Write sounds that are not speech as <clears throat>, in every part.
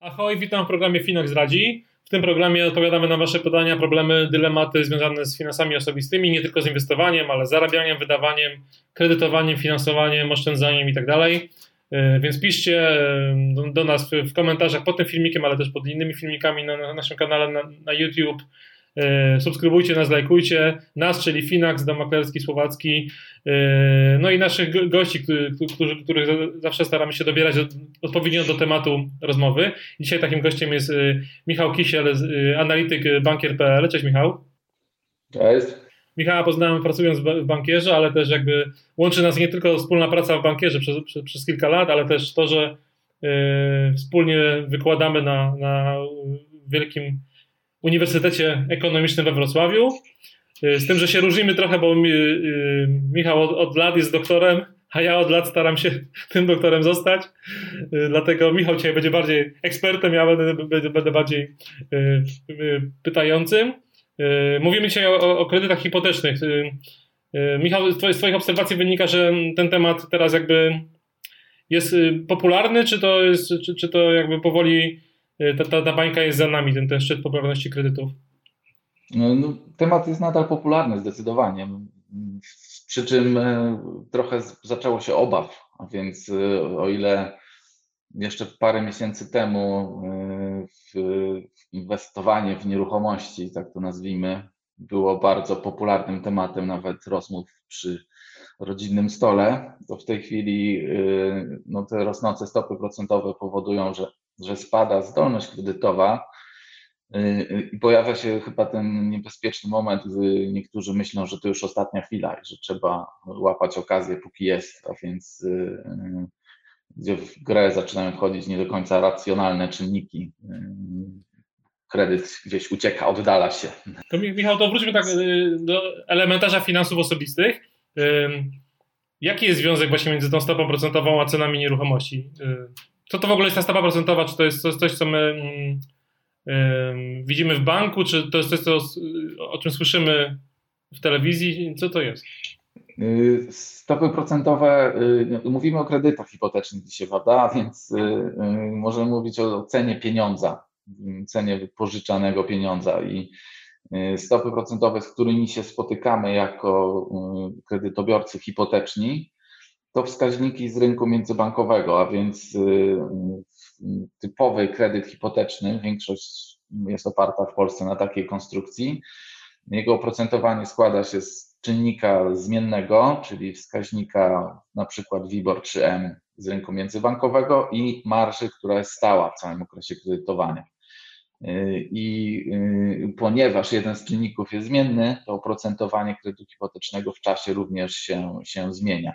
Ahoj, witam w programie Finox Radzi. W tym programie odpowiadamy na Wasze pytania, problemy, dylematy związane z finansami osobistymi, nie tylko z inwestowaniem, ale zarabianiem, wydawaniem, kredytowaniem, finansowaniem, oszczędzaniem itd. E, więc piszcie do, do, nas w komentarzach pod tym filmikiem, ale też pod innymi filmikami na, na naszym kanale na, na YouTube E, subskrybujcie nas, lajkujcie nas, czyli Finax, Dom Słowacki, e, no i naszych gości, którzy, których zawsze staramy się dobierać odpowiednio do tematu rozmowy. Dzisiaj takim gościem jest Michał Kisiel, analityk bankier.pl. Cześć Michał. Cześć. Michała poznałem pracując w bankierze, ale też jakby łączy nas nie tylko wspólna praca w bankierze przez, przez, przez kilka lat, ale też to, że wspólnie wykładamy na, na wielkim Uniwersytecie Ekonomicznym we Wrocławiu. Y, z tym, że się różnimy trochę, bo mi, y, Michał od, od, lat jest doktorem, a ja od lat staram się <laughs> tym doktorem zostać. Y, dlatego Michał dzisiaj będzie bardziej ekspertem, ja będę, będę bardziej pytającym. Mówimy dzisiaj o, o kredytach hipotecznych. Michał, z Twoich obserwacji wynika, że ten temat teraz jakby jest popularny, czy to, jest, czy, czy to jakby powoli ta, ta, ta bańka jest za nami, ten, ten szczyt popularności kredytów? No, no, temat jest nadal popularny zdecydowanie. Przy czym e, trochę zaczęło się obaw, a więc e, o ile jeszcze parę miesięcy temu e, inwestowanie w nieruchomości, tak to nazwijmy, było bardzo popularnym tematem nawet rozmów przy rodzinnym stole, to w tej chwili no, te rosnące stopy procentowe powodują, że że spada zdolność kredytowa y, y, i pojawia się chyba ten niebezpieczny moment, gdy niektórzy myślą, że to już ostatnia chwila i że trzeba łapać okazję, póki jest, a więc y, gdzie w grę zaczynają wchodzić nie do końca racjonalne czynniki. Kredyt gdzieś ucieka, oddala się. To Michał, to wróćmy tak do elementarza finansów osobistych. Jaki jest związek właśnie między tą stopą procentową a cenami nieruchomości? Co to w ogóle jest ta stopa procentowa? Czy to jest coś, co my mm, widzimy w banku, czy to jest coś, co, o czym słyszymy w telewizji? Co to jest? Y, stopy procentowe, y, mówimy o kredytach hipotecznych dzisiaj, prawda? Więc y, możemy mówić o cenie pieniądza, cenie pożyczanego pieniądza i stopy procentowe, z którymi się spotykamy jako kredytobiorcy hipoteczni, to wskaźniki z rynku międzybankowego, a więc y, y, typowy kredyt hipoteczny, większość jest oparta w Polsce na takiej konstrukcji. Jego oprocentowanie składa się z czynnika zmiennego, czyli wskaźnika na przykład WIBOR 3M z rynku międzybankowego i marży, która jest stała w całym okresie kredytowania. Y, I ponieważ jeden z czynników jest zmienny, to oprocentowanie kredytu hipotecznego w czasie również się, się zmienia.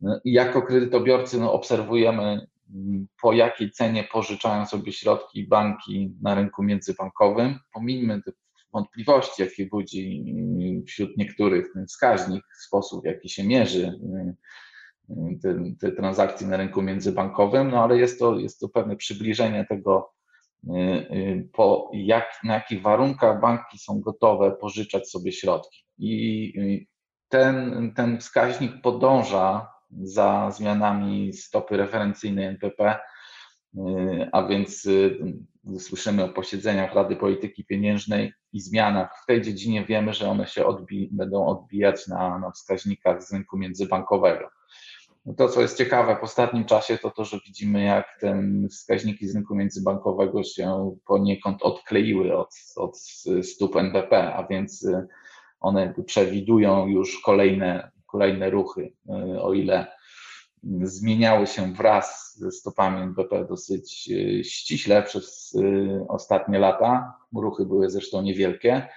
No jako kredytobiorcy no, obserwujemy, mm, po jakiej cenie pożyczają sobie środki banki na rynku międzybankowym. Pomijmy te wątpliwości, jakie budzi mm, wśród niektórych ten wskaźnik, sposób, w jaki się mierzy te, te transakcje na rynku międzybankowym, no ale jest to, jest to pewne przybliżenie tego, po jak, na jakich warunkach banki są gotowe pożyczać sobie środki. I ten, ten wskaźnik podąża za zmianami stopy referencyjnej NPP, y, a więc y, słyszymy o posiedzeniach Rady Polityki Pieniężnej i zmianach w tej dziedzinie. Wiemy, że one się odbi będą odbijać na, na wskaźnikach z rynku międzybankowego. No to, co jest ciekawe w ostatnim czasie, to to, że widzimy, jak te wskaźniki rynku międzybankowego się poniekąd odkleiły od, od stóp NBP, a więc y, one przewidują już kolejne kolejne ruchy, e, o ile zmieniały się wraz ze stopami NBP dosyć e, ściśle przez ostatnie lata, ruchy były zresztą niewielkie,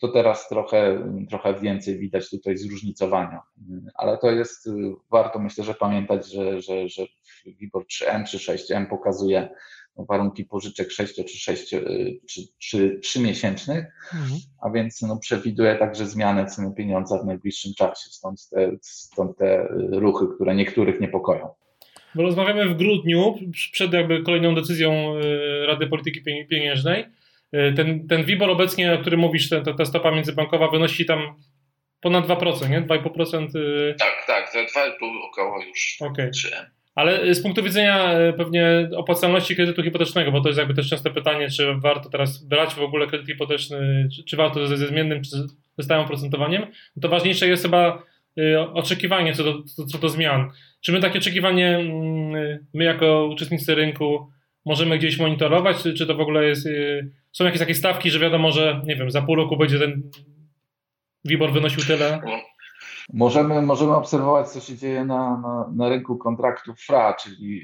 to teraz trochę, trochę więcej widać tutaj zróżnicowania. Ale to jest, warto myślę, że pamiętać, że, że, że WIBOR 3M czy 6M pokazuje warunki pożyczek 6 czy 6 y, czy, czy 3 miesięcznych, mhm. a więc no, przewiduje także zmianę ceny pieniądza w najbliższym czasie, stąd te, stąd te ruchy, które niektórych niepokoją. Bo rozmawiamy w grudniu, przed jakby kolejną decyzją y, Rady Polityki Pieniężnej. Ten, ten WIBOR obecnie, o którym mówisz, ta, ta stopa międzybankowa wynosi tam ponad 2%, nie? 2,5%? Tak, tak, za 2,5 około już. Okay. Ale z punktu widzenia pewnie opłacalności kredytu hipotecznego, bo to jest jakby też częste pytanie, czy warto teraz brać w ogóle kredyt hipoteczny, czy, czy warto ze, ze zmiennym, czy ze stałym oprocentowaniem, no to ważniejsze jest chyba oczekiwanie co do, co do zmian. Czy my takie oczekiwanie, mm, my jako uczestnicy rynku możemy gdzieś monitorować, czy to w ogóle jest, y, są jakieś takie stawki, że wiadomo, że nie wiem, za pół roku będzie ten WIBOR wynosił tyle? Możemy, możemy obserwować, co się dzieje na, na, na rynku kontraktów FRA, czyli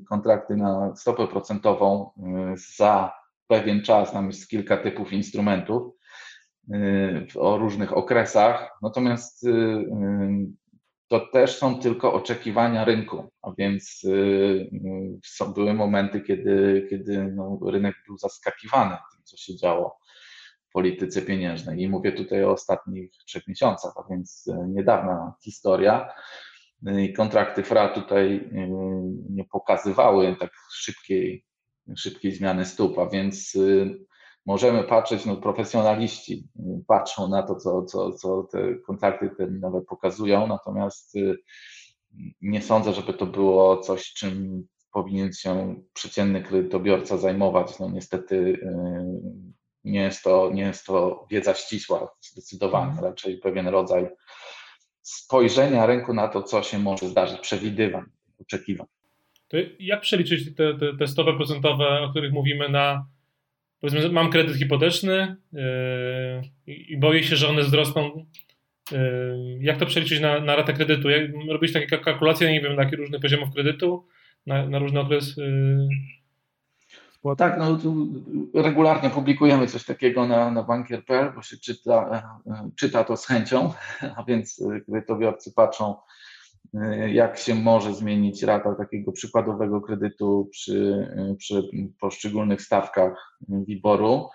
y, kontrakty na stopę procentową y, za pewien czas. Tam jest kilka typów instrumentów o różnych okresach. Natomiast to też są tylko oczekiwania rynku, a więc y, y, były momenty, kiedy, kiedy no, rynek był zaskakiwany tym, co się działo w polityce pieniężnej. I mówię tutaj o ostatnich trzech miesiącach, a więc y, niedawna historia. Kontrakty FRA tutaj nie pokazywały tak szybkiej, szybkiej zmiany stóp, a więc możemy patrzeć, no profesjonaliści patrzą na to, co, co, co te kontrakty terminowe pokazują, natomiast y, nie sądzę, żeby to było coś, czym powinien się przeciętny kredytobiorca zajmować. No niestety y, nie jest to, nie jest to wiedza ścisła zdecydowanie, mhm. raczej pewien rodzaj spojrzenia rynku na to, co się może zdarzyć, przewidywań, oczekiwań. To jak przeliczyć te, te, te stopy procentowe, o których mówimy na powiedzmy, mam kredyt hipoteczny yy, i boję się, że one wzrosną. Yy, jak to przeliczyć na, na ratę kredytu? Jak, robić takie kalkulacje, nie wiem, na jakich różnych poziomów kredytu, na, na różny okres? Yy... Tak, no regularnie publikujemy coś takiego na, na bankier.pl, bo się czyta, czyta to z chęcią, <laughs> a więc kredytobiorcy patrzą, jak się może zmienić rata takiego przykładowego kredytu przy, przy poszczególnych stawkach WIBOR-u.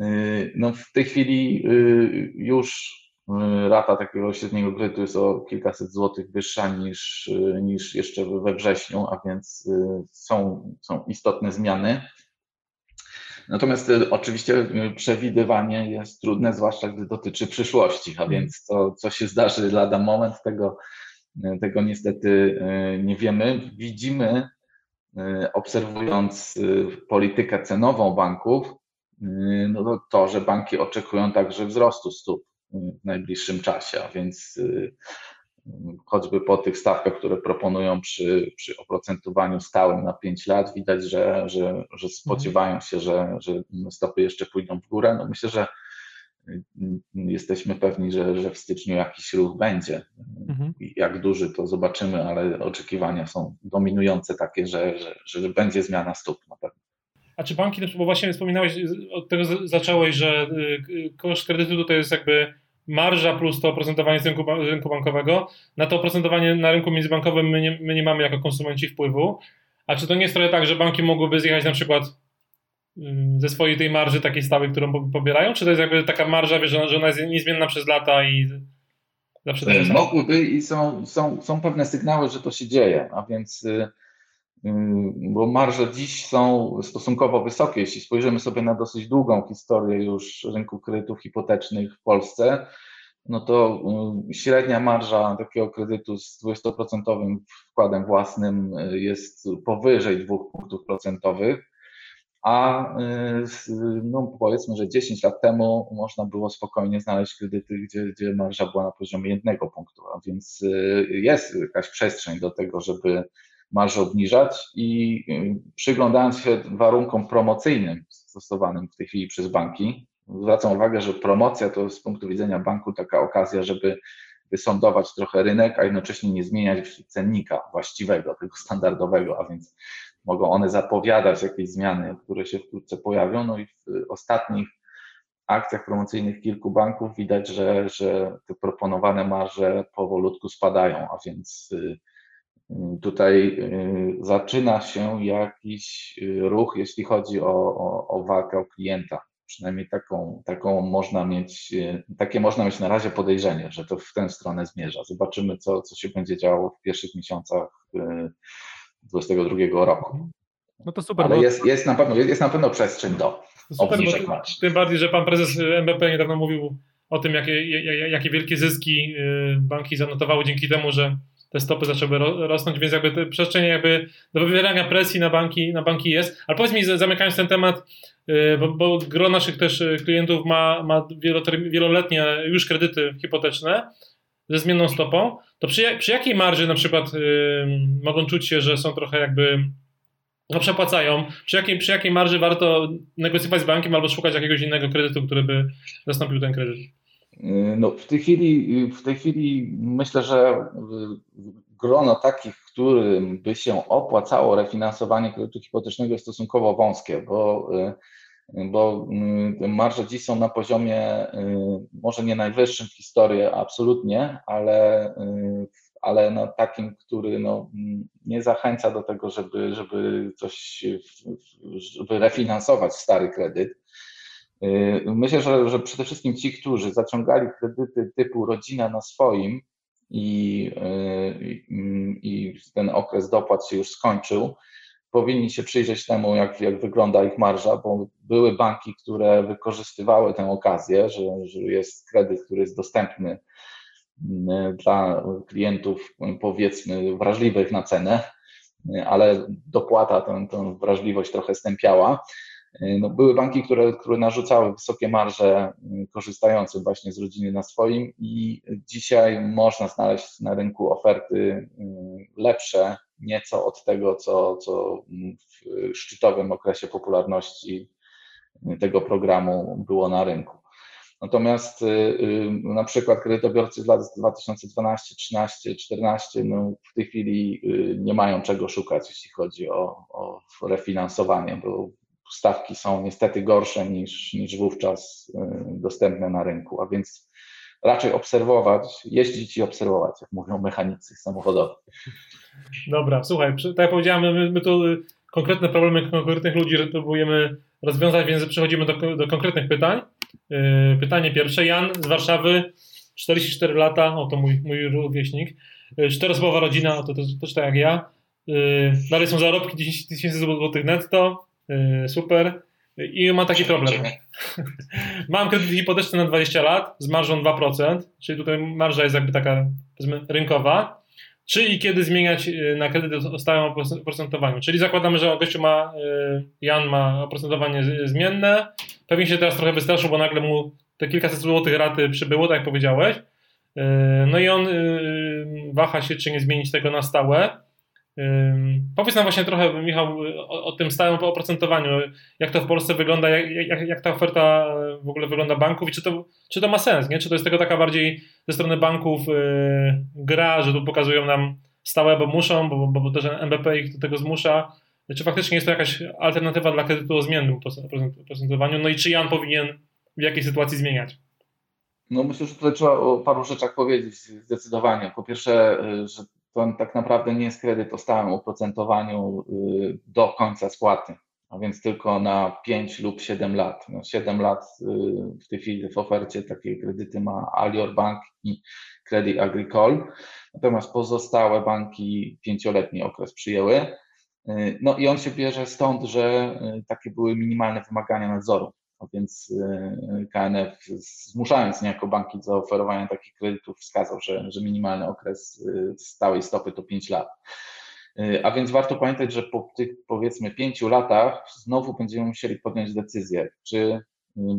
Y, no w tej chwili y, już rata takiego średniego kredytu jest o kilkaset złotych wyższa niż, niż jeszcze we wrześniu, a więc są, są istotne zmiany. Natomiast oczywiście przewidywanie jest trudne, zwłaszcza gdy dotyczy przyszłości, a więc to, co się zdarzy lada moment, tego tego niestety e, nie wiemy. Widzimy, e, obserwując e, politykę cenową banków, no to, że banki oczekują także wzrostu stóp w najbliższym czasie, a więc choćby po tych stawkach, które proponują przy, przy oprocentowaniu stałym na 5 lat, widać, że, że, że spodziewają się, że, że stopy jeszcze pójdą w górę. No myślę, że jesteśmy pewni, że, że w styczniu jakiś ruch będzie. Mhm. Jak duży to zobaczymy, ale oczekiwania są dominujące takie, że, że, że będzie zmiana stóp na pewno. A czy banki, bo właśnie wspominałeś, od tego zacząłeś, że y, koszt kredytu to jest jakby marża plus to oprocentowanie z rynku, rynku bankowego. Na to oprocentowanie na rynku międzybankowym my nie, my nie mamy jako konsumenci wpływu. A czy to nie jest trochę tak, że banki mogłyby zjechać na przykład ze swojej tej marży takiej stałej, którą pobierają? Czy to jest jakby taka marża, wiesz, że ona jest niezmienna przez lata i zawsze tak jest? Mogłyby i są, są, są pewne sygnały, że to się dzieje, a więc y, y, bo marże dziś są stosunkowo wysokie. Jeśli spojrzymy sobie na dosyć długą historię już rynku kredytów hipotecznych w Polsce, no to y, średnia marża takiego kredytu z 20% wkładem własnym jest powyżej 2 punktów procentowych a y, no powiedzmy, że 10 lat temu można było spokojnie znaleźć kredyty, gdzie, gdzie marża była na poziomie jednego punktu, a więc y, jest jakaś przestrzeń do tego, żeby marżę obniżać i y, przyglądając się warunkom promocyjnym stosowanym w tej chwili przez banki, zwracam uwagę, że promocja to z punktu widzenia banku taka okazja, żeby wysądować trochę rynek, a jednocześnie nie zmieniać cennika właściwego, tego standardowego, a więc mogą one zapowiadać jakieś zmiany, które się wkrótce pojawią. No i w ostatnich akcjach promocyjnych kilku banków widać, że, że te proponowane marże powolutku spadają, a więc y, y, tutaj y, zaczyna się jakiś ruch, jeśli chodzi o, o, o walkę o klienta. Przynajmniej taką, taką można mieć, takie można mieć na razie podejrzenie, że to w tę stronę zmierza. Zobaczymy, co, co się będzie działo w pierwszych miesiącach 2022 roku. No to super. Ale bo... jest, jest, na pewno, jest na pewno przestrzeń do super, obniżek marż. Tym bardziej, że pan prezes MBP niedawno mówił o tym, jakie, jakie wielkie zyski y, banki zanotowały dzięki temu, że te stopy zaczęły rosnąć, więc jakby te przestrzeń jakby do wywierania presji na banki, na banki jest. Ale powiedz mi, zamykając ten temat, y, bo, bo gro naszych też klientów ma, ma wieloletnie już kredyty hipoteczne ze zmienną stopą, to przy, przy jakiej marży na przykład mogą czuć się, że są trochę jakby no przepłacają, przy jakiej, przy jakiej marży warto negocjować z bankiem albo szukać jakiegoś innego kredytu, który by zastąpił ten kredyt? No, w tej chwili, w tej chwili myślę, że grono takich, którym by się opłacało refinansowanie kredytu hipotecznego jest stosunkowo wąskie, bo, bo marże dziś są na poziomie może nie najwyższym w historii absolutnie, ale, ale no takim, który no nie zachęca do tego, żeby, żeby coś, żeby refinansować stary kredyt. Y, myślę, że, że przede wszystkim ci, którzy zaciągali kredyty typu rodzina na swoim i, y, i ten okres dopłat się już skończył, powinni się przyjrzeć temu, jak, jak wygląda ich marża, bo były banki, które wykorzystywały tę okazję, że, że jest kredyt, który jest dostępny y, dla klientów, powiedzmy, wrażliwych na cenę, ale dopłata tę, tę wrażliwość trochę stępiała. No, były banki, które, które narzucały wysokie marże y, korzystającym właśnie z rodziny na swoim i dzisiaj można znaleźć na rynku oferty y, lepsze nieco od tego, co, co w szczytowym okresie popularności tego programu było na rynku. Natomiast y, na przykład kredytobiorcy z lat 2012, 13, 14 no w tej chwili nie mają czego szukać, jeśli chodzi o, o refinansowanie, bo stawki są niestety gorsze niż, niż wówczas y, dostępne na rynku, a więc raczej obserwować, jeździć i obserwować, jak mówią mechanicy samochodowi. Dobra, słuchaj, tak jak powiedziałem, my, my tu konkretne problemy konkretnych ludzi próbujemy rozwiązać, więc przechodzimy do, do konkretnych pytań. Y, pytanie pierwsze. Jan z Warszawy, 44 lata, oto mój, mój rówieśnik. Y, czteroosobowa rodzina, to też tak jak ja. Dalej są zarobki 10 tysięcy złotych netto. Yy, super. I mam taki problem. <laughs> mam kredyt hipoteczny na 20 lat z marżą 2%, czyli tutaj marża jest jakby taka rynkowa. Czy i kiedy zmieniać yy, na kredyt o stałym oprocentowaniu? Czyli zakładamy, że gościu ma, yy, Jan ma oprocentowanie zmienne. Pewnie się teraz trochę wystraszył, bo nagle mu te kilkaset złotych raty przybyło, tak jak powiedziałeś. No i on waha się, czy nie zmienić tego na stałe. Powiedz nam właśnie trochę, Michał, o, o, tym stałym oprocentowaniu. Jak to w Polsce wygląda, jak, jak, jak, ta oferta w ogóle wygląda banków i czy to, czy to ma sens, nie? Czy to jest tego taka bardziej ze strony banków yy, gra, że tu pokazują nam stałe, bo muszą, bo, bo, bo też MBP ich do tego zmusza. Czy faktycznie jest to jakaś alternatywa dla kredytu o zmiennym oprocentowaniu? No i czy Jan powinien w jakiej sytuacji zmieniać? No myślę, że tutaj trzeba o paru rzeczach powiedzieć zdecydowanie. Po pierwsze, y, że to tak naprawdę nie jest kredyt o stałym oprocentowaniu y, do końca spłaty, a więc tylko na 5 lub 7 lat. No 7 lat y, w tej chwili w ofercie takie kredyty ma Alior Bank i Credit Agricole, natomiast pozostałe banki pięcioletni okres przyjęły. Y, no i on się bierze stąd, że takie były minimalne wymagania nadzoru. A więc y, KNF, zmuszając niejako banki do oferowania takich kredytów, wskazał, że, że minimalny okres y, stałej stopy to 5 lat. Y, a więc warto pamiętać, że po tych powiedzmy 5 latach znowu będziemy musieli podjąć decyzję, czy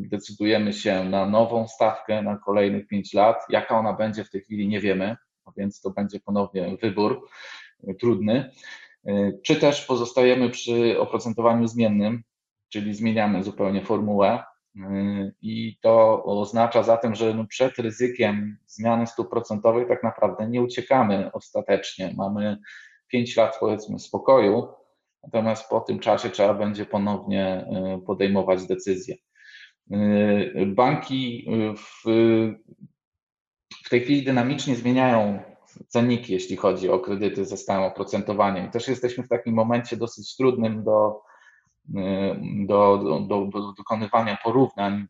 decydujemy się na nową stawkę na kolejnych 5 lat. Jaka ona będzie w tej chwili, nie wiemy, a więc to będzie ponownie wybór trudny. Czy też pozostajemy przy oprocentowaniu zmiennym, czyli zmieniamy zupełnie formułę. Y, I to oznacza zatem, że no przed ryzykiem zmiany stóp procentowych tak naprawdę nie uciekamy ostatecznie. Mamy 5 lat powiedzmy spokoju, natomiast po tym czasie trzeba będzie ponownie y, podejmować decyzje. Y, banki w, w tej chwili dynamicznie zmieniają cenniki, jeśli chodzi o kredyty ze stałym oprocentowaniem. Też jesteśmy w takim momencie dosyć trudnym do do, do, do, do dokonywania porównań,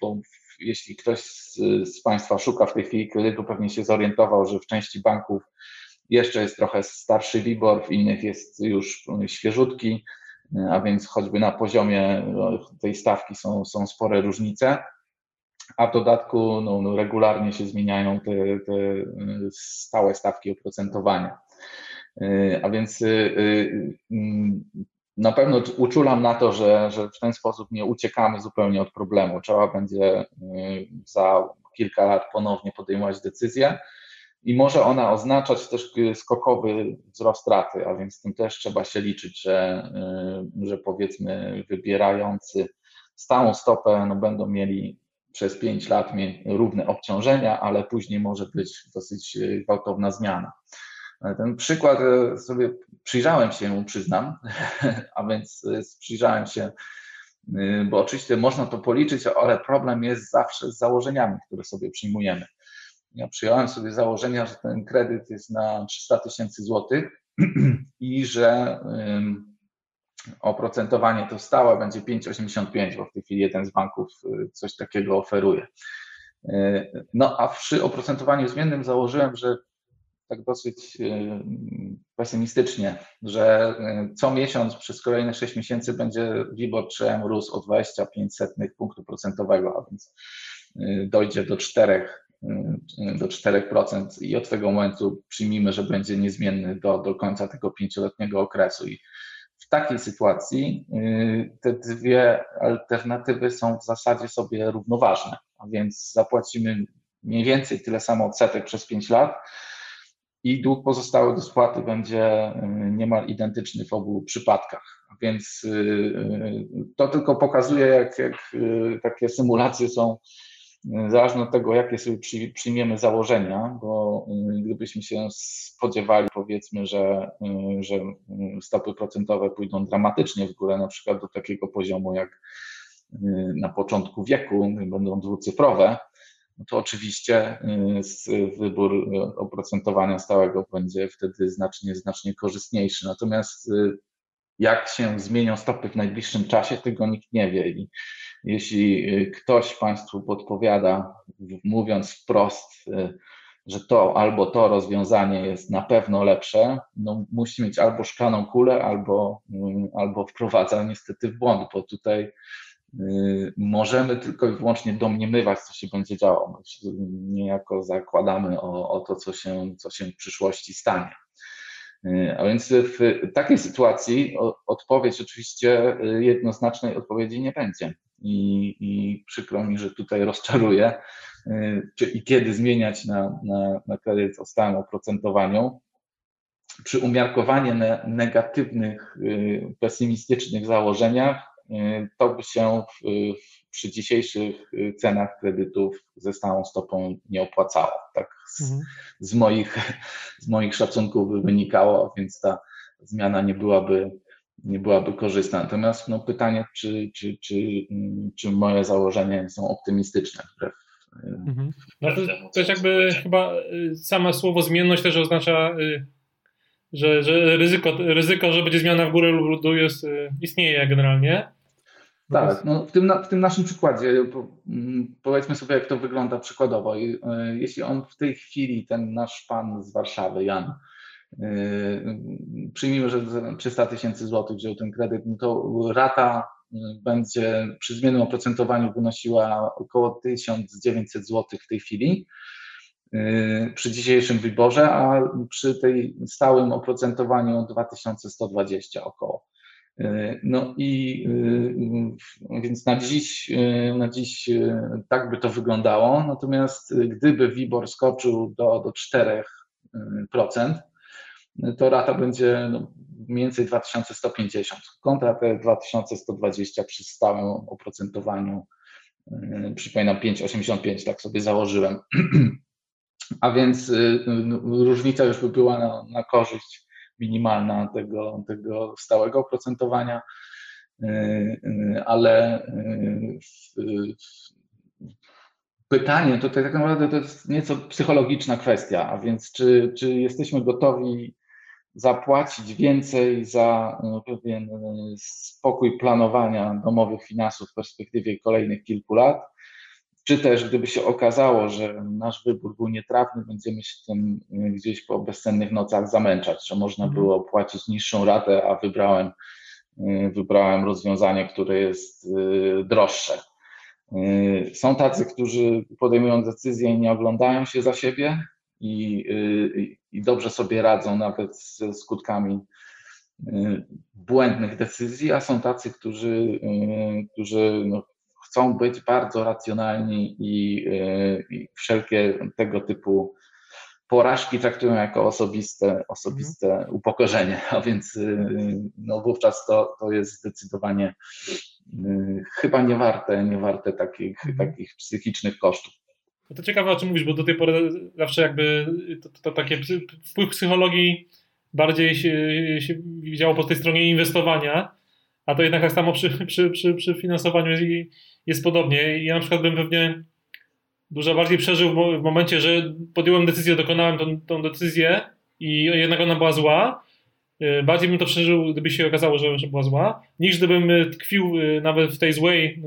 bo jeśli ktoś z, z, Państwa szuka w tej chwili kredytu, pewnie się zorientował, że w części banków jeszcze jest trochę starszy WIBOR, w innych jest już świeżutki. a więc choćby na poziomie no, tej stawki są, są spore różnice, a w dodatku no, no regularnie się zmieniają te, te stałe stawki oprocentowania. A więc na pewno uczulam na to, że, że w ten sposób nie uciekamy zupełnie od problemu. Trzeba będzie za kilka lat ponownie podejmować decyzję i może ona oznaczać też skokowy wzrost raty, a więc z tym też trzeba się liczyć, że, y, że powiedzmy wybierający stałą stopę no będą mieli przez 5 lat równe obciążenia, ale później może być dosyć y, gwałtowna zmiana. Ten przykład y, sobie przyjrzałem się przyznam, <laughs> a więc przyjrzałem się, bo oczywiście można to policzyć, ale problem jest zawsze z założeniami, które sobie przyjmujemy ja przyjąłem sobie założenia, że ten kredyt jest na 300 tysięcy złotych <clears throat> i że oprocentowanie to stałe będzie 5,85, bo w tej chwili jeden z banków coś takiego oferuje. No a przy oprocentowaniu zmiennym założyłem, że tak dosyć y, pesymistycznie, że co miesiąc przez kolejne 6 miesięcy będzie WIBOR 3 rósł o 25 punktów procentowego, a więc dojdzie do 4 Y, do 4% i od tego momentu przyjmijmy, że będzie niezmienny do, do końca tego pięcioletniego okresu. I w takiej sytuacji te dwie alternatywy są w zasadzie sobie równoważne, a więc zapłacimy mniej więcej tyle samo odsetek przez 5 lat i dług pozostały do spłaty będzie y, niemal identyczny w obu przypadkach. Więc to tylko pokazuje, jak, jak takie symulacje są zależnie od tego, jakie sobie przyjmiemy założenia, bo y, gdybyśmy się spodziewali, powiedzmy, że, y, że stopy procentowe pójdą dramatycznie w górę, na przykład do takiego poziomu jak y, na początku wieku, będą dwucyfrowe, to oczywiście wybór oprocentowania stałego będzie wtedy znacznie, znacznie korzystniejszy. Natomiast jak się zmienią stopy w najbliższym czasie, tego nikt nie wie. I jeśli y, ktoś Państwu podpowiada, mówiąc wprost, y, że to albo to rozwiązanie jest na pewno lepsze, no musi mieć albo szklaną kulę, albo, y, albo wprowadza niestety w błąd, bo tutaj możemy tylko i wyłącznie domniemywać, co się będzie działo. Niejako zakładamy o, o to, co się, co się w przyszłości stanie. A więc w takiej sytuacji odpowiedź oczywiście jednoznacznej odpowiedzi nie będzie i, i przykro mi, że tutaj rozczaruję, y, czy i kiedy zmieniać na, na, na kredyt o stałym oprocentowaniu. Przy umiarkowanie negatywnych, y, pesymistycznych założeniach y, to by się w, przy dzisiejszych cenach kredytów ze stałą stopą nie opłacało. Tak z, mhm. z, moich, z moich szacunków by wynikało, więc ta zmiana nie byłaby nie byłaby korzystna. Natomiast no, pytanie, czy, czy, czy, mm, czy moje założenia są optymistyczne wbrew mhm. No to też jakby chyba y, samo słowo zmienność też oznacza, y, że, że ryzyko, ryzyko, że będzie zmiana w górę lub w dół jest, y, istnieje generalnie. Tak, no w, tym, w tym naszym przykładzie mm, powiedzmy sobie, jak to wygląda przykładowo. Jeśli on w tej chwili, ten nasz pan z Warszawy, Jan, Yy, przyjmijmy, że 300 tysięcy złotych wziął ten kredyt, no to rata yy, będzie przy zmiennym oprocentowaniu wynosiła około 1900 złotych w tej chwili przy dzisiejszym wyborze, a przy tej stałym oprocentowaniu 2120 około. No i więc na dziś, na dziś tak by to wyglądało. Natomiast gdyby WIBOR skoczył do, do 4%, to rata będzie no, mniej więcej 2150 kontra te 2120 przy stałym oprocentowaniu. Przypominam 5,85, tak sobie założyłem. <clears throat> A więc no, różnica już by była na, na korzyść minimalna tego, tego stałego oprocentowania, yy, ale pytanie tutaj tak naprawdę to jest nieco psychologiczna kwestia, a więc czy, czy jesteśmy gotowi zapłacić więcej za no, pewien spokój planowania domowych finansów w perspektywie kolejnych kilku lat, czy też gdyby się okazało, że nasz wybór był nietrafny, będziemy się tym e, gdzieś po bezcennych nocach zamęczać, że można mhm. było płacić niższą ratę, a wybrałem wybrałem rozwiązanie, które jest droższe. Są tacy, którzy podejmują decyzje i nie oglądają się za siebie i, i dobrze sobie radzą nawet ze skutkami błędnych decyzji, a są tacy, którzy, którzy no, chcą być bardzo racjonalni i, i wszelkie tego typu porażki traktują jako osobiste, osobiste mhm. upokorzenie, a więc y, no wówczas to, to jest zdecydowanie y, chyba niewarte, niewarte takich, mhm. takich psychicznych kosztów. No to ciekawe o czym mówisz, bo do tej pory zawsze jakby to, to takie wpływ psychologii bardziej się, się widziało po tej stronie inwestowania, a to jednak tak samo przy, przy, przy, przy finansowaniu jest, jest podobnie. Ja na przykład bym pewnie dużo bardziej przeżył w momencie, że podjąłem decyzję, dokonałem tą, tą decyzję i jednak ona była zła. Y, bardziej bym to przeżył, gdyby się okazało, że, była zła, niż gdybym y, tkwił y, nawet w tej złej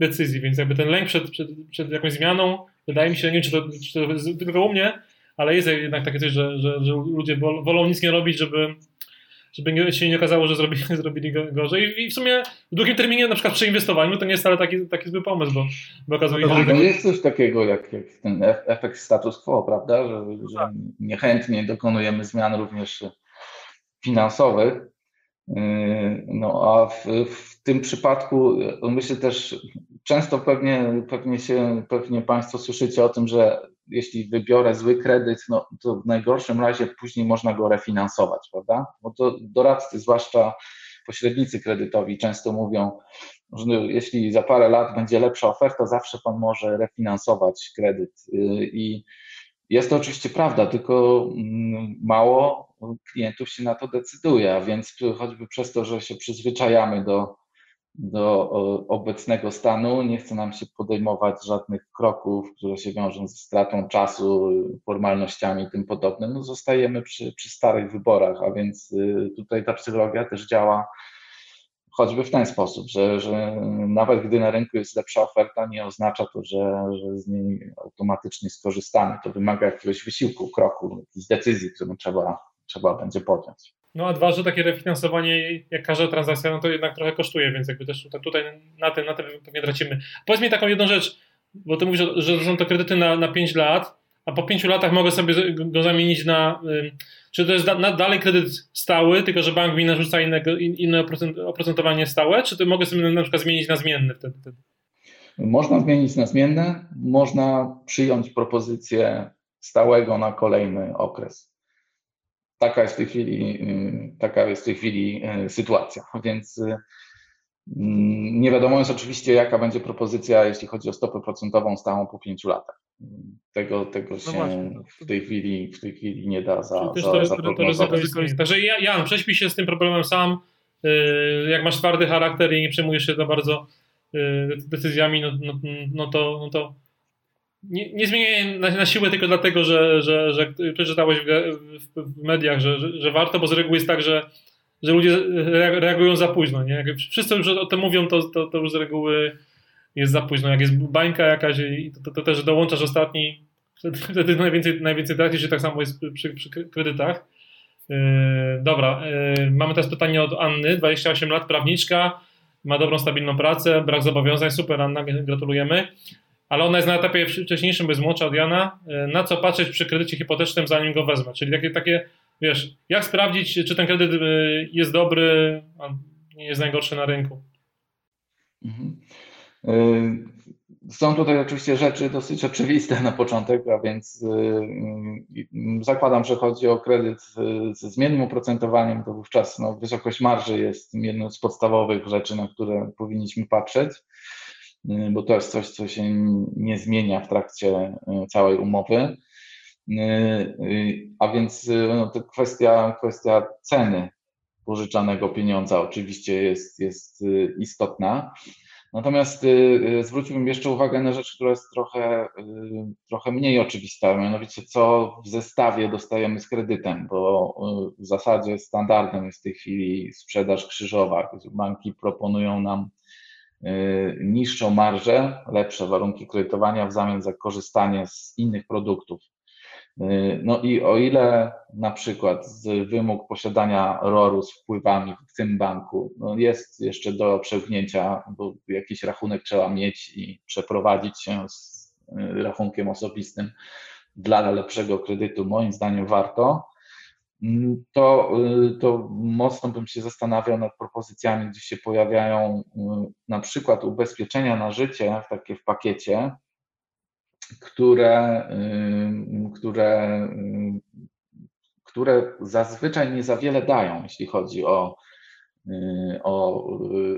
decyzji. Więc jakby ten lęk przed, przed, przed jakąś zmianą, wydaje mi się, nie wiem, czy to, czy to tylko u mnie, ale jest jednak takie coś, że, że, że ludzie wolą nic nie robić, żeby żeby się nie okazało, że zrobili, <laughs> zrobili gorzej. I w sumie w długim terminie, na przykład przy inwestowaniu, to nie jest wcale taki, taki zły pomysł, bo, bo okazuje się, że... To jest coś takiego jak, jak ten efekt status quo, prawda, że, że tak. niechętnie dokonujemy zmian również finansowych. Yy, no a w, w tym przypadku myślę też, często pewnie, pewnie się, pewnie Państwo słyszycie o tym, że jeśli wybiorę zły kredyt, no to w najgorszym razie później można go refinansować, prawda? Bo to doradcy, zwłaszcza pośrednicy kredytowi, często mówią, że jeśli za parę lat będzie lepsza oferta, zawsze pan może refinansować kredyt. I jest to oczywiście prawda, tylko mm, mało klientów się na to decyduje, a więc choćby przez to, że się przyzwyczajamy do do obecnego stanu. Nie chce nam się podejmować żadnych kroków, które się wiążą ze stratą czasu, formalnościami i tym podobnym. No zostajemy przy, przy starych wyborach, a więc y, tutaj ta psychologia też działa choćby w ten sposób, że, że nawet gdy na rynku jest lepsza oferta, nie oznacza to, że, że z niej automatycznie skorzystamy. To wymaga jakiegoś wysiłku, kroku, jakiejś decyzji, którą trzeba, trzeba będzie podjąć. No a dwa, że takie refinansowanie, jak każda transakcja, no to jednak trochę kosztuje, więc jakby też tutaj na tym, na tym pewnie tracimy. Powiedz mi taką jedną rzecz, bo ty mówisz, że są to kredyty na, na 5 lat, a po 5 latach mogę sobie go zamienić na. Czy to jest da, dalej kredyt stały, tylko że bank mi narzuca innego, inne oprocentowanie stałe, czy to mogę sobie na przykład zmienić na zmienne wtedy? Można zmienić na zmienne, można przyjąć propozycję stałego na kolejny okres taka jest w tej chwili, y, taka jest w tej chwili y, sytuacja. Więc y, mm, nie wiadomo jest oczywiście, jaka będzie propozycja, jeśli chodzi o stopę procentową stałą po pięciu latach. Tego, tego no się no w tej chwili w tej chwili nie da za, za, to, za to, to jest. Także Jan, prześpij się z tym problemem sam. Jak masz twardy charakter i nie przejmujesz się za bardzo decyzjami, no, no, no, to, no to nie, nie zmieniaj na, na, siłę tylko dlatego, że, że, że przeczytałeś w, w, w mediach, że, że, że, warto, bo z reguły jest tak, że, że ludzie reagują za późno. Nie? Jak wszyscy już o tym mówią, to, to, to już z reguły jest za późno. Jak jest bańka jakaś, to, to, to też dołączasz ostatni, wtedy najwięcej, najwięcej tracisz i tak samo jest przy, przy kredytach. Yy, dobra, yy, mamy teraz pytanie od Anny, 28 lat, prawniczka, ma dobrą, stabilną pracę, brak zobowiązań, super Anna, gratulujemy ale ona jest na etapie wcześniejszym, bo jest młodsza od Jana, e, na co patrzeć przy kredycie hipotecznym, zanim go wezmę. Czyli takie, takie wiesz, jak sprawdzić, czy ten kredyt e, jest dobry, a nie jest najgorszy na rynku. Mhm. E, są tutaj oczywiście rzeczy dosyć oczywiste na początek, a więc zakładam, że chodzi o kredyt ze zmiennym oprocentowaniem, to wówczas no, wysokość marży jest jedną z podstawowych rzeczy, na które powinniśmy patrzeć. Y, bo to jest coś, co się nie zmienia w trakcie y, całej umowy. Y, a więc no, to kwestia, kwestia ceny pożyczanego pieniądza oczywiście jest, jest istotna. Natomiast zwróciłbym jeszcze uwagę na rzecz, która jest trochę, trochę mniej oczywista, mianowicie co w zestawie dostajemy z kredytem, bo w zasadzie standardem jest w tej chwili sprzedaż krzyżowa. Banki proponują nam niższą marżę, lepsze warunki kredytowania w zamian za korzystanie z innych produktów. No i o ile na przykład wymóg posiadania ROR-u z wpływami w tym banku no jest jeszcze do przełknięcia, bo jakiś rachunek trzeba mieć i przeprowadzić się z rachunkiem osobistym dla lepszego kredytu, moim zdaniem warto, to, to mocno bym się zastanawiał nad propozycjami, gdzie się pojawiają na przykład ubezpieczenia na życie, takie w pakiecie, które, które, które zazwyczaj nie za wiele dają, jeśli chodzi o, o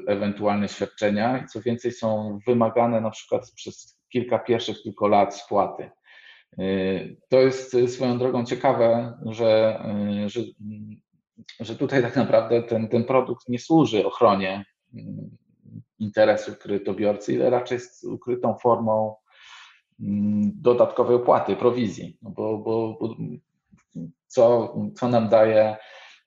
ewentualne świadczenia i co więcej są wymagane na przykład przez kilka pierwszych tylko lat spłaty. To jest swoją drogą ciekawe, że, że, że tutaj tak naprawdę ten, ten produkt nie służy ochronie interesów kredytobiorcy, ile raczej jest ukrytą formą Mm, dodatkowej opłaty, prowizji, no bo, bo, bo co, co nam daje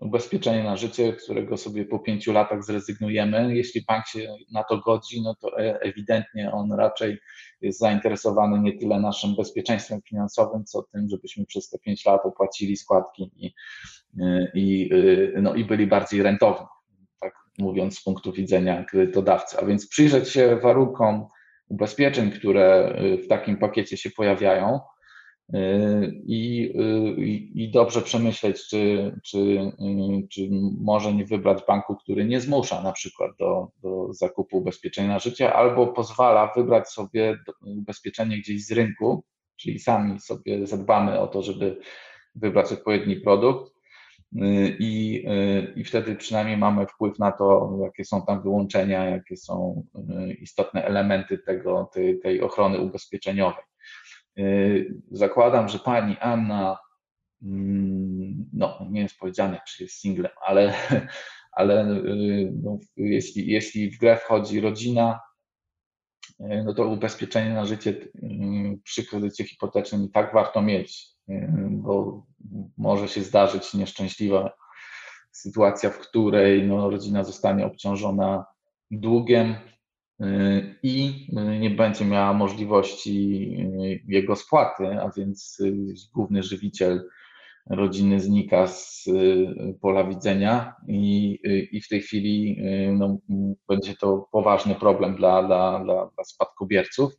ubezpieczenie na życie, którego sobie po pięciu latach zrezygnujemy. Jeśli bank się na to godzi, no to e, ewidentnie on raczej jest zainteresowany nie tyle naszym bezpieczeństwem finansowym, co tym, żebyśmy przez te pięć lat opłacili składki i, i, no i byli bardziej rentowni, tak mówiąc z punktu widzenia kredytodawcy. A więc przyjrzeć się warunkom ubezpieczeń, które y, w takim pakiecie się pojawiają y, i, y, i, dobrze przemyśleć, czy, czy, czy może nie wybrać banku, który nie zmusza na przykład do, do zakupu ubezpieczenia na życie, albo pozwala wybrać sobie ubezpieczenie gdzieś z rynku, czyli sami sobie zadbamy o to, żeby wybrać odpowiedni produkt i, i wtedy przynajmniej mamy wpływ na to, jakie są tam wyłączenia, jakie są y, istotne elementy tego, tej, tej ochrony ubezpieczeniowej. Y, zakładam, że pani Anna, mm, no nie jest powiedziane, czy jest singlem, ale, <laughs> ale y, no, jeśli, jeśli w grę wchodzi rodzina, no to ubezpieczenie na życie przy kredycie hipotecznym i tak warto mieć, bo może się zdarzyć nieszczęśliwa sytuacja, w której no, rodzina zostanie obciążona długiem i nie będzie miała możliwości y, jego spłaty, a więc y, główny żywiciel rodziny znika z pola widzenia i, i w tej chwili no, będzie to poważny problem dla, dla, dla, dla spadkobierców.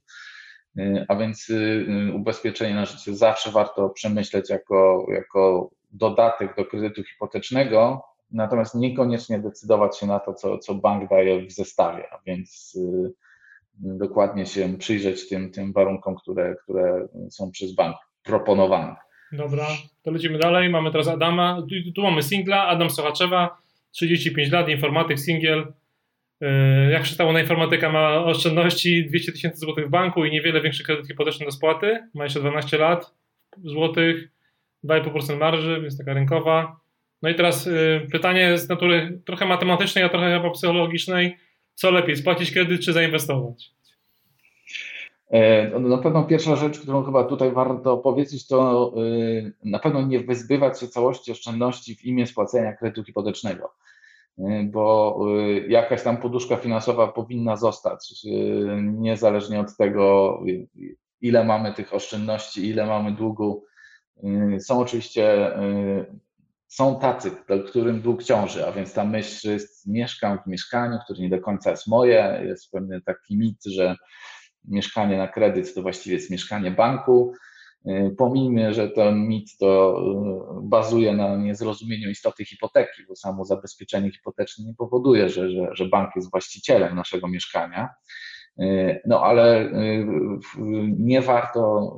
Y, a więc y, y, ubezpieczenie na życie zawsze warto przemyśleć jako, jako dodatek do kredytu hipotecznego, natomiast niekoniecznie decydować się na to, co, co bank daje w zestawie, a więc dokładnie się przyjrzeć tym, tym warunkom, które, które są przez bank proponowane. Dobra, to lecimy dalej. Mamy teraz Adama. Tu, tu mamy singla, Adam Sochaczewa, 35 lat, informatyk, singiel. Yy, jak przystało na informatyka, ma oszczędności 200 tysięcy złotych w banku i niewiele większy kredyt hipoteczny do spłaty. Ma jeszcze 12 lat złotych, 2,5% marży, więc taka rynkowa. No i teraz yy, pytanie z natury trochę matematycznej, a trochę chyba psychologicznej. Co lepiej, spłacić kredyt czy zainwestować? E, no, na pewno pierwsza rzecz, którą chyba tutaj warto powiedzieć, to yy, na pewno nie wyzbywać się całości oszczędności w imię spłacenia kredytu hipotecznego. Y, bo y, jakaś tam poduszka finansowa powinna zostać, y, niezależnie od tego, ile mamy tych oszczędności, ile mamy długu. Są oczywiście, są tacy, którym dług ciąży, a więc ta myśl, że jest, mieszkam w mieszkaniu, które nie do końca jest moje, jest pewien taki mit, że mieszkanie na kredyt to właściwie jest mieszkanie banku, Y, pomijmy, że ten mit to y, bazuje na niezrozumieniu istoty hipoteki, bo samo zabezpieczenie hipoteczne nie powoduje, że, że, że bank jest właścicielem naszego mieszkania. Y, no ale nie warto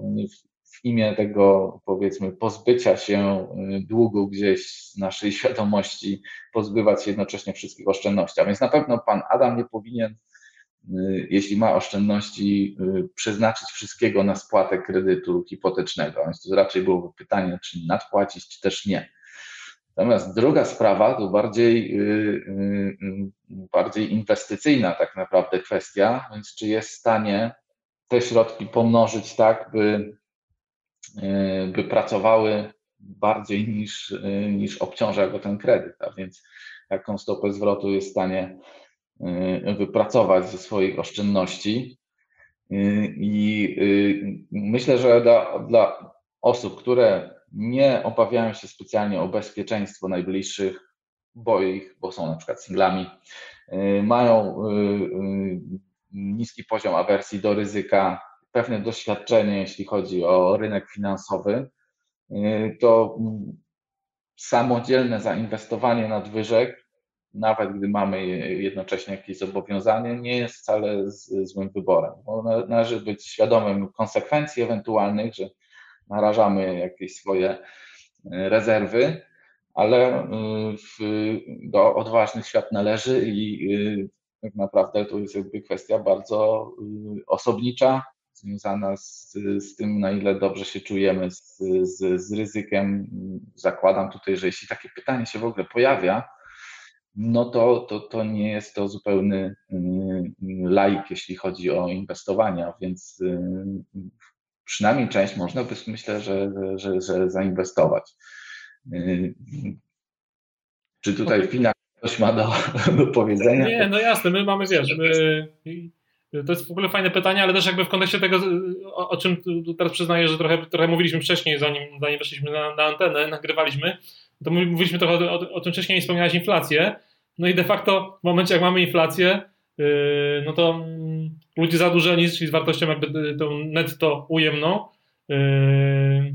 w imię tego, powiedzmy, pozbycia się długu gdzieś z naszej <laughs> świadomości, pozbywać się jednocześnie wszystkich oszczędności. A więc na pewno pan Adam nie powinien Y, jeśli ma oszczędności, y, przeznaczyć wszystkiego na spłatę kredytu hipotecznego. Więc to raczej byłoby pytanie, czy nadpłacić, czy też nie. Natomiast druga sprawa to bardziej, y, bardziej inwestycyjna tak naprawdę kwestia, więc czy jest w stanie te środki pomnożyć tak, by, by pracowały bardziej niż, niż obciąża go ten kredyt, a więc jaką stopę zwrotu jest w stanie Y, wypracować ze swoich oszczędności. I myślę, że dla, dla osób, które nie obawiają się specjalnie o bezpieczeństwo najbliższych, bo ich, bo są na przykład singlami, mają niski poziom awersji do ryzyka, pewne doświadczenie, jeśli chodzi o rynek finansowy, to samodzielne zainwestowanie nadwyżek, nawet gdy mamy jednocześnie jakieś zobowiązanie, nie jest wcale złym wyborem. Bo należy być świadomym konsekwencji ewentualnych, że narażamy jakieś swoje e, rezerwy, ale w, do odważnych świat należy i tak naprawdę to jest jakby kwestia bardzo osobnicza, związana z, z tym, na ile dobrze się czujemy z, z, z ryzykiem. Zakładam tutaj, że jeśli takie pytanie się w ogóle pojawia, no to, to, to nie jest to zupełny laik, jeśli chodzi o inwestowania, więc przynajmniej część można by myślę, że, że, że zainwestować. Czy tutaj okay. Fina coś ma do, do powiedzenia? Nie, no jasne, my mamy, wiesz, my, to jest w ogóle fajne pytanie, ale też jakby w kontekście tego, o, o czym teraz przyznaję, że trochę, trochę mówiliśmy wcześniej, zanim, zanim weszliśmy na, na antenę, nagrywaliśmy, to mówiliśmy trochę o, o, o tym wcześniej, wspomniałeś inflację, no i de facto w momencie, jak mamy inflację, yy, no to mm, ludzie zadłużeni, czyli z wartością jakby tą netto ujemną, yy,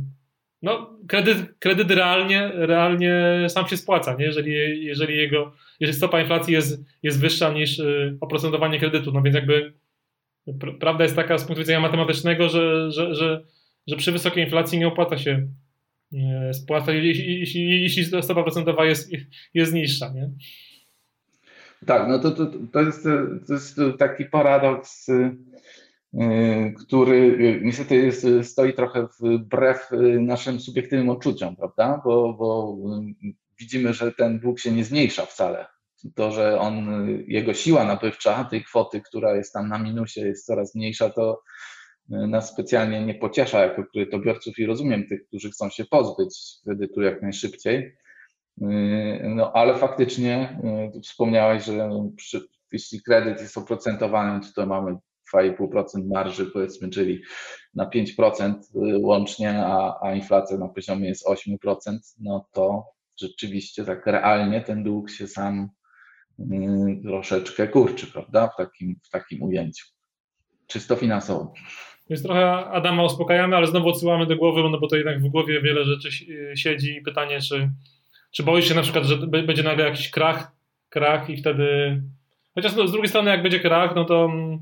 no kredyt, kredyt realnie, realnie sam się spłaca, nie? Jeżeli, jeżeli jego, jeżeli stopa inflacji jest, jest wyższa niż yy, oprocentowanie kredytu, no więc jakby prawda jest taka z punktu widzenia matematycznego, że, że, że, że przy wysokiej inflacji nie opłaca się spłacać, jeśli, jeśli, stopa procentowa jest, jest niższa. Nie? Tak, no to, to, to, jest, to jest taki paradoks, y, który niestety jest, stoi trochę wbrew naszym subiektywnym odczuciom, prawda? Bo, bo widzimy, że ten dług się nie zmniejsza wcale. To, że on, jego siła nabywcza tej kwoty, która jest tam na minusie, jest coraz mniejsza, to nas specjalnie nie pociesza jako kredytobiorców i rozumiem tych, którzy chcą się pozbyć kredytu jak najszybciej. Yy, no ale faktycznie yy, wspomniałeś, że przy, jeśli kredyt jest oprocentowany, to mamy 2,5% marży powiedzmy, czyli na 5% yy, łącznie, a, a inflacja na poziomie jest 8%, no to rzeczywiście tak realnie ten dług się sam troszeczkę kurczy, prawda, w takim, w takim ujęciu, czysto finansowo. Więc trochę Adama uspokajamy, ale znowu odsyłamy do głowy, no bo to jednak w głowie wiele rzeczy siedzi i pytanie, czy czy boisz się na przykład, że będzie nagle jakiś krach, krach i wtedy. Chociaż no, z drugiej strony, jak będzie krach, no to mm,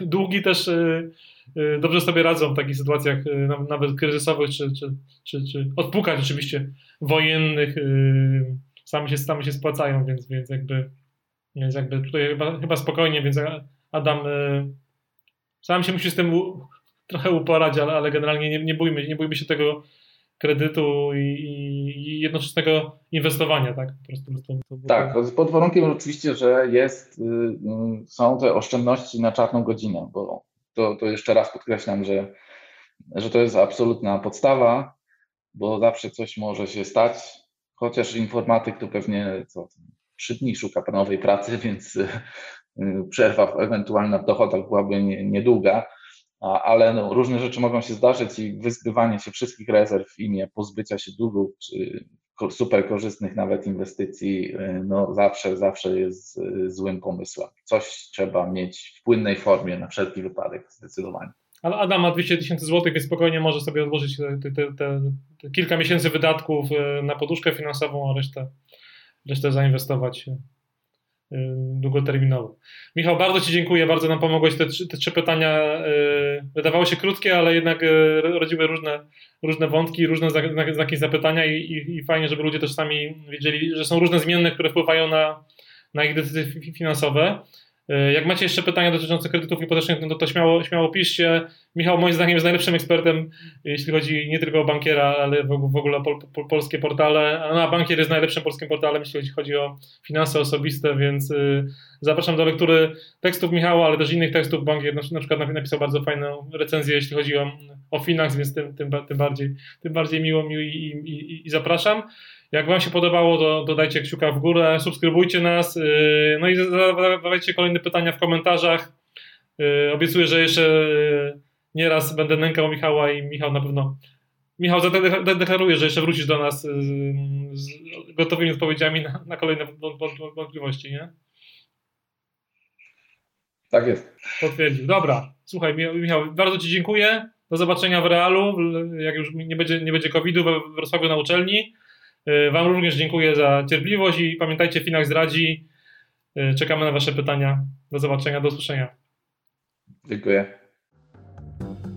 <laughs> długi też y, y, dobrze sobie radzą w takich sytuacjach, y, nawet kryzysowych, czy, czy, czy, czy odpukać oczywiście wojennych, sami się, sami się spłacają, więc, więc, jakby, więc jakby tutaj chyba, chyba spokojnie, więc Adam sam się musi z tym trochę uporać, ale, ale generalnie nie, nie, bójmy, nie bójmy się tego kredytu i, i jednoczesnego inwestowania, tak? Po prostu, to, to tak, pod warunkiem oczywiście, że jest, y, y, są te oszczędności na czarną godzinę, bo to, to jeszcze raz podkreślam, że, że to jest absolutna podstawa, bo zawsze coś może się stać, chociaż informatyk to pewnie co, trzy dni szuka nowej pracy, <laughs> więc y, przerwa ewentualna w dochodach byłaby niedługa ale no, różne rzeczy mogą się zdarzyć i wyzbywanie się wszystkich rezerw w imię pozbycia się długów, czy super korzystnych nawet inwestycji, y, no zawsze, zawsze jest y, złym pomysłem. Coś trzeba mieć w płynnej formie na wszelki wypadek, zdecydowanie. Adam ma 200 tysięcy złotych, więc spokojnie może sobie odłożyć te, te, te, te, kilka miesięcy wydatków y, na poduszkę finansową, a resztę, resztę zainwestować Y, długoterminowo. Michał, bardzo Ci dziękuję, bardzo nam pomogłeś. Te, te trzy pytania wydawały się krótkie, ale jednak rodziły różne, różne wątki, różne znaki zapytania i, i, i fajnie, żeby ludzie też sami wiedzieli, że są różne zmienne, które wpływają na, na ich decyzje finansowe. E, jak macie jeszcze pytania dotyczące kredytów hipotecznych, no to, to śmiało, śmiało piszcie. Michał moim zdaniem jest najlepszym ekspertem, jeśli chodzi nie tylko o bankiera, ale w, ogóle pol, pol, polskie portale. No, a bankier jest najlepszym polskim portalem, jeśli chodzi o finanse osobiste, więc y, zapraszam do lektury tekstów Michała, ale też innych tekstów. Bankier na, na przykład napisał bardzo fajną recenzję, jeśli chodzi o, o finans, więc tym, tym, tym, bardziej, tym bardziej miło mi i, i, i, zapraszam. Jak Wam się podobało, to dodajcie kciuka w górę, subskrybujcie nas, yy, no i zadawajcie kolejne pytania w komentarzach. Yy, obiecuję, że jeszcze yy, nieraz będę nękał Michała i Michał na pewno Michał zadeklaruje, że jeszcze wrócisz do nas z gotowymi odpowiedziami na, na kolejne wątpliwości, nie? Tak jest. Potwierdził. Dobra. Słuchaj, Michał, bardzo Ci dziękuję. Do zobaczenia w realu, jak już nie będzie, nie będzie COVID-u we Wrocławiu na uczelni. Y, wam również dziękuję za cierpliwość i pamiętajcie, Finax zdradzi. Y, czekamy na Wasze pytania. Do zobaczenia, do usłyszenia. Dziękuję. Thank you.